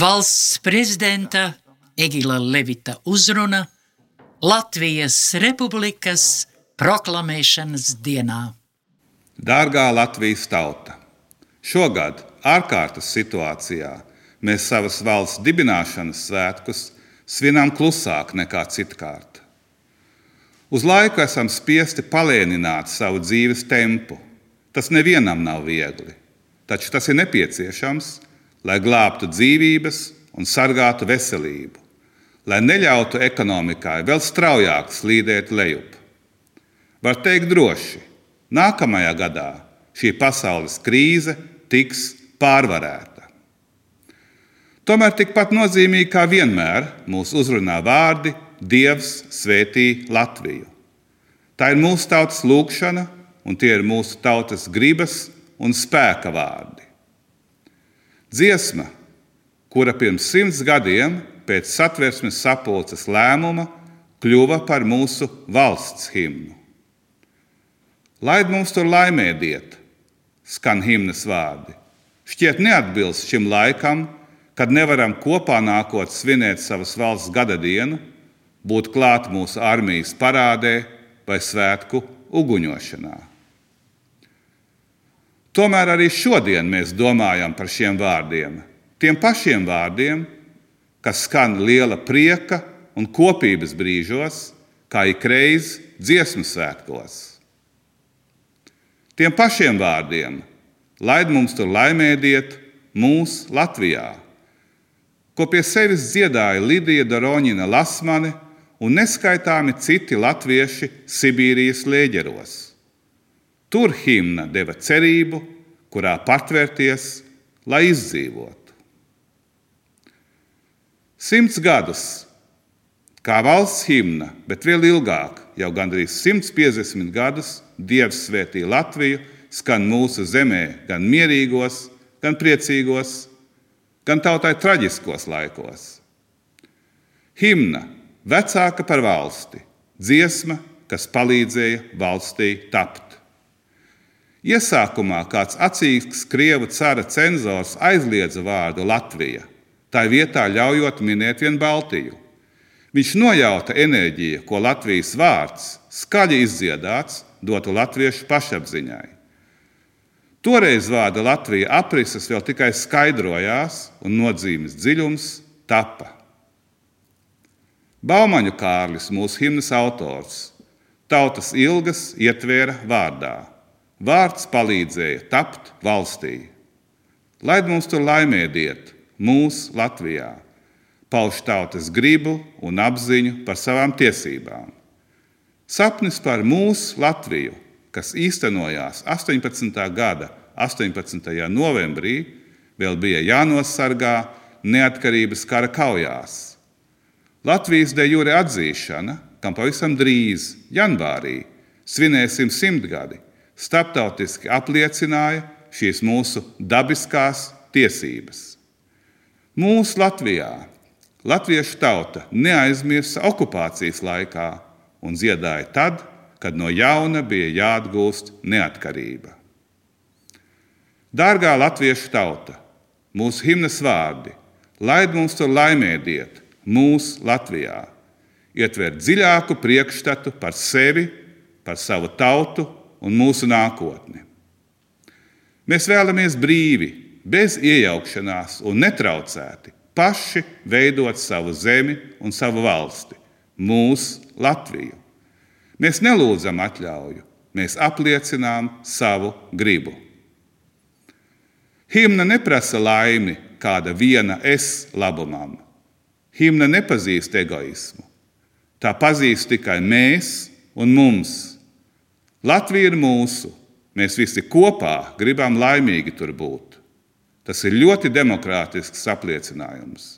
Valsts prezidenta Egila Levita uzruna Latvijas Republikas proklamēšanas dienā. Dārgā Latvijas tauta! Šogad ārkārtas situācijā mēs savas valsts dibināšanas svētkus svinām klusāk nekā citkārt. Uz laiku esam spiesti palēnināt savu dzīves tempu. Tas nevienam nav viegli, taču tas ir nepieciešams, lai glābtu dzīvības un sargātu veselību, lai neļautu ekonomikai vēl straujāk slīdēt lejup. Var teikt droši, nākamajā gadā šī pasaules krīze tiks pārvarēta. Tomēr tikpat nozīmīgi kā vienmēr mūs uzrunā vārdi Dievs svētī Latviju. Tā ir mūsu tautas lūkšana, un tie ir mūsu tautas gribas un spēka vārdi. Dziesma, kura pirms simts gadiem pēc satversmes sapulces lēmuma kļuva par mūsu valsts himnu. Laid mums tur laimēdiet, skan himnas vārdi. Šķiet neatbilst šim laikam, kad nevaram kopā nākot svinēt savas valsts gada dienu būt klāt mūsu armijas parādē vai svētku uguņošanā. Tomēr arī šodien mēs domājam par šiem vārdiem, tiem pašiem vārdiem, kas skan liela prieka un kopības brīžos, kā ikreiz dziesmu svētkos. Tiem pašiem vārdiem, laid mums tur laimēdiet, mūsu Latvijā, ko pie sevis dziedāja Lidija Doroņina Lasmane un neskaitāmi citi latvieši Sibīrijas lēģeros. Tur himna deva cerību, kurā patvērties, lai izdzīvotu. Simts gadus, kā valsts himna, bet vēl ilgāk, jau gandrīz 150 gadus, Dievs svētī Latviju, skan mūsu zemē gan mierīgos, gan priecīgos, gan tautai traģiskos laikos. Himna vecāka par valsti, dziesma, kas palīdzēja valstī tapt. Iesākumā kāds acīgs krievu cara cenzors aizliedza vārdu Latvija, tā vietā ļaujot minēt vien Baltiju. Viņš nojauta enerģiju, ko Latvijas vārds, skaļi izdziedāts, dotu latviešu pašapziņai. Toreiz vārda Latvija aprises vēl tikai skaidrojās, un nozīmes dziļums tapa. Baumaņu Kārlis, mūsu himnas autors, tautas ilgas ietvēra vārdā. Vārds palīdzēja tapt valstī. Lai mums tur laimēdiet, mūsu Latvijā, pauž tautas gribu un apziņu par savām tiesībām. Sapnis par mūsu Latviju, kas īstenojās 18. gada 18. novembrī, vēl bija jānosargā neatkarības kara kaujās Latvijas de jure atzīšana, kam pavisam drīz, janvārī, svinēsim simtgadi, starptautiski apliecināja šīs mūsu dabiskās tiesības. Mūsu Latvijā latviešu tauta neaizmirsa okupācijas laikā un dziedāja tad, kad no jauna bija jāatgūst neatkarība. Dārgā latviešu tauta, mūsu himnas vārdi, laid mums tur laimēdiet, mūsu Latvijā, ietver dziļāku priekšstatu par sevi, par savu tautu un mūsu nākotni. Mēs vēlamies brīvi, bez iejaukšanās un netraucēti paši veidot savu zemi un savu valsti, mūsu Latviju. Mēs nelūdzam atļauju, mēs apliecinām savu gribu. Himna neprasa laimi kāda viena es labumam, Himna nepazīst egoismu. Tā pazīst tikai mēs un mums. Latvija ir mūsu. Mēs visi kopā gribam laimīgi tur būt. Tas ir ļoti demokrātisks apliecinājums.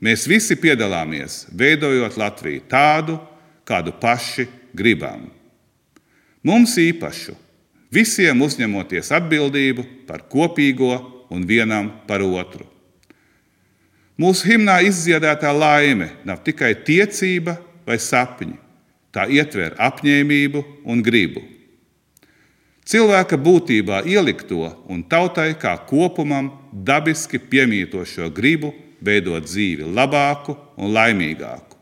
Mēs visi piedalāmies veidojot Latviju tādu, kādu paši gribam. Mums īpašu, visiem uzņemoties atbildību par kopīgo un vienam par otru. Mūsu himnā izdziedātā laime nav tikai tiecība vai sapņi, tā ietver apņēmību un gribu. cilvēka būtībā ielikto un tautai kā kopumam dabiski piemītošo gribu veidot dzīvi labāku un laimīgāku.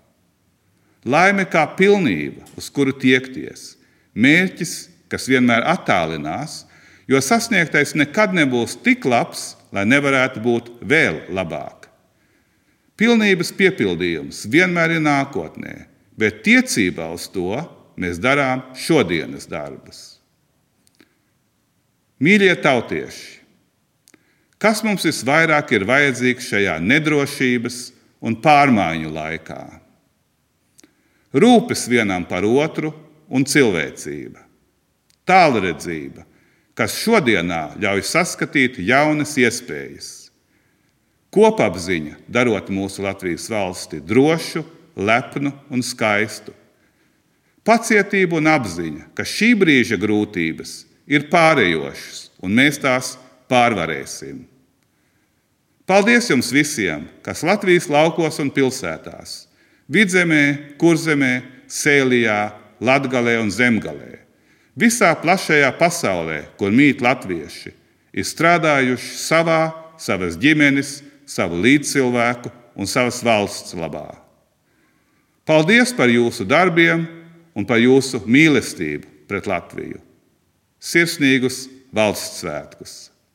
Laime kā pilnība, uz kuru tiekties, mērķis, kas vienmēr attālinās, jo sasniegtais nekad nebūs tik labs, lai nevarētu būt vēl labāk. Pilnības piepildījums vienmēr ir nākotnē, bet tiecībā uz to mēs darām šodienas darbus. Mīļie tautieši, kas mums visvairāk ir vajadzīgs šajā nedrošības un pārmaiņu laikā? Rūpes vienam par otru un cilvēcība, tālredzība, kas šodienā ļauj saskatīt jaunas iespējas. Kopapziņa darot mūsu Latvijas valsti drošu, lepnu un skaistu. Pacietība un apziņa, ka šī brīža grūtības ir pārējošas, un mēs tās pārvarēsim. Paldies jums visiem, kas Latvijas laukos un pilsētās, Vidzemē, Kurzemē, Sēlijā, Latgalē un Zemgalē, visā plašajā pasaulē, kur mīt latvieši, ir strādājuši savā, savas ģimenes, savu līdzcilvēku un savas valsts labā. Paldies par jūsu darbiem un par jūsu mīlestību pret Latviju! Sirsnīgus valsts svētkus!